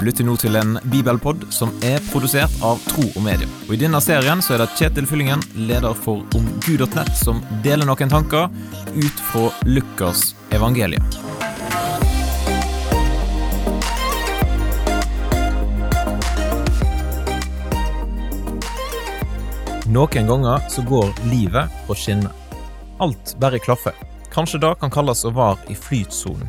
Du lytter nå til en bibelpod som er produsert av Tro og Medie. Og I denne serien så er det Kjetil Fyllingen, leder for omgud.nett, som deler noen tanker ut fra Lukas evangelium. Noen ganger så går livet på skinner. Alt bare klaffer. Kanskje det kan kalles å være i flytsonen.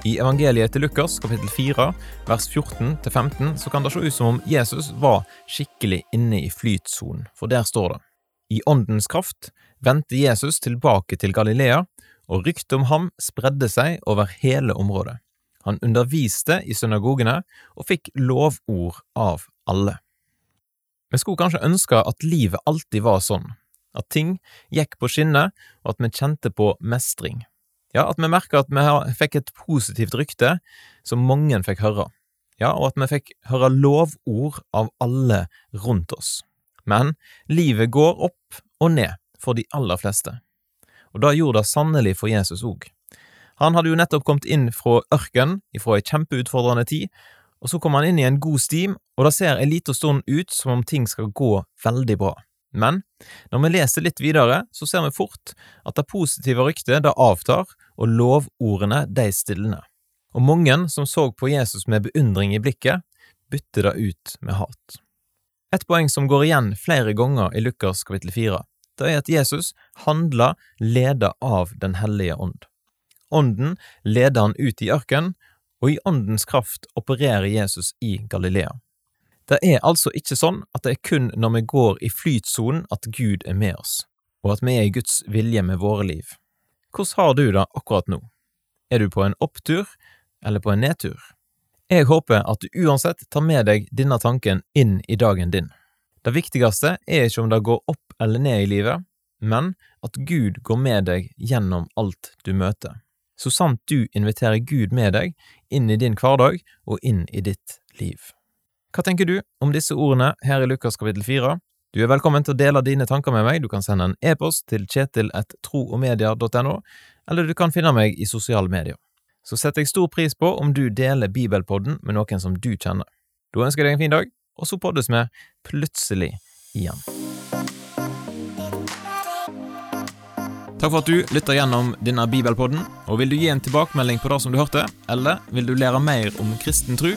I evangeliet til Lukas kapittel 4 vers 14-15 så kan det se ut som om Jesus var skikkelig inne i flytsonen, for der står det I åndens kraft vendte Jesus tilbake til Galilea, og ryktet om ham spredde seg over hele området. Han underviste i synagogene og fikk lovord av alle. Vi skulle kanskje ønske at livet alltid var sånn, at ting gikk på skinner, og at vi kjente på mestring. Ja, at vi merka at vi fikk et positivt rykte som mange fikk høre. Ja, og at vi fikk høre lovord av alle rundt oss. Men livet går opp og ned for de aller fleste. Og det gjorde det sannelig for Jesus òg. Han hadde jo nettopp kommet inn fra ørkenen, ifra ei kjempeutfordrende tid, og så kom han inn i en god stim, og det ser en lita stund ut som om ting skal gå veldig bra. Men når vi leser litt videre, så ser vi fort at det positive ryktet det avtar, og lovordene de stilner. Og mange som så på Jesus med beundring i blikket, bytter det ut med hat. Et poeng som går igjen flere ganger i Lukas kapittel 4, det er at Jesus handler ledet av Den hellige ånd. Ånden leder han ut i ørkenen, og i åndens kraft opererer Jesus i Galilea. Det er altså ikke sånn at det er kun når vi går i flytsonen at Gud er med oss, og at vi er i Guds vilje med våre liv. Hvordan har du det akkurat nå? Er du på en opptur eller på en nedtur? Jeg håper at du uansett tar med deg denne tanken inn i dagen din. Det viktigste er ikke om det går opp eller ned i livet, men at Gud går med deg gjennom alt du møter så sant du inviterer Gud med deg inn i din hverdag og inn i ditt liv. Hva tenker du om disse ordene her i Lukas kapittel 4? Du er velkommen til å dele dine tanker med meg, du kan sende en e-post til kjetil.troogmedia.no, eller du kan finne meg i sosiale medier. Så setter jeg stor pris på om du deler Bibelpodden med noen som du kjenner. Da ønsker jeg deg en fin dag, og så poddes vi plutselig igjen. Takk for at du lytter gjennom denne bibelpodden. og Vil du gi en tilbakemelding på det som du hørte, eller vil du lære mer om kristen tro,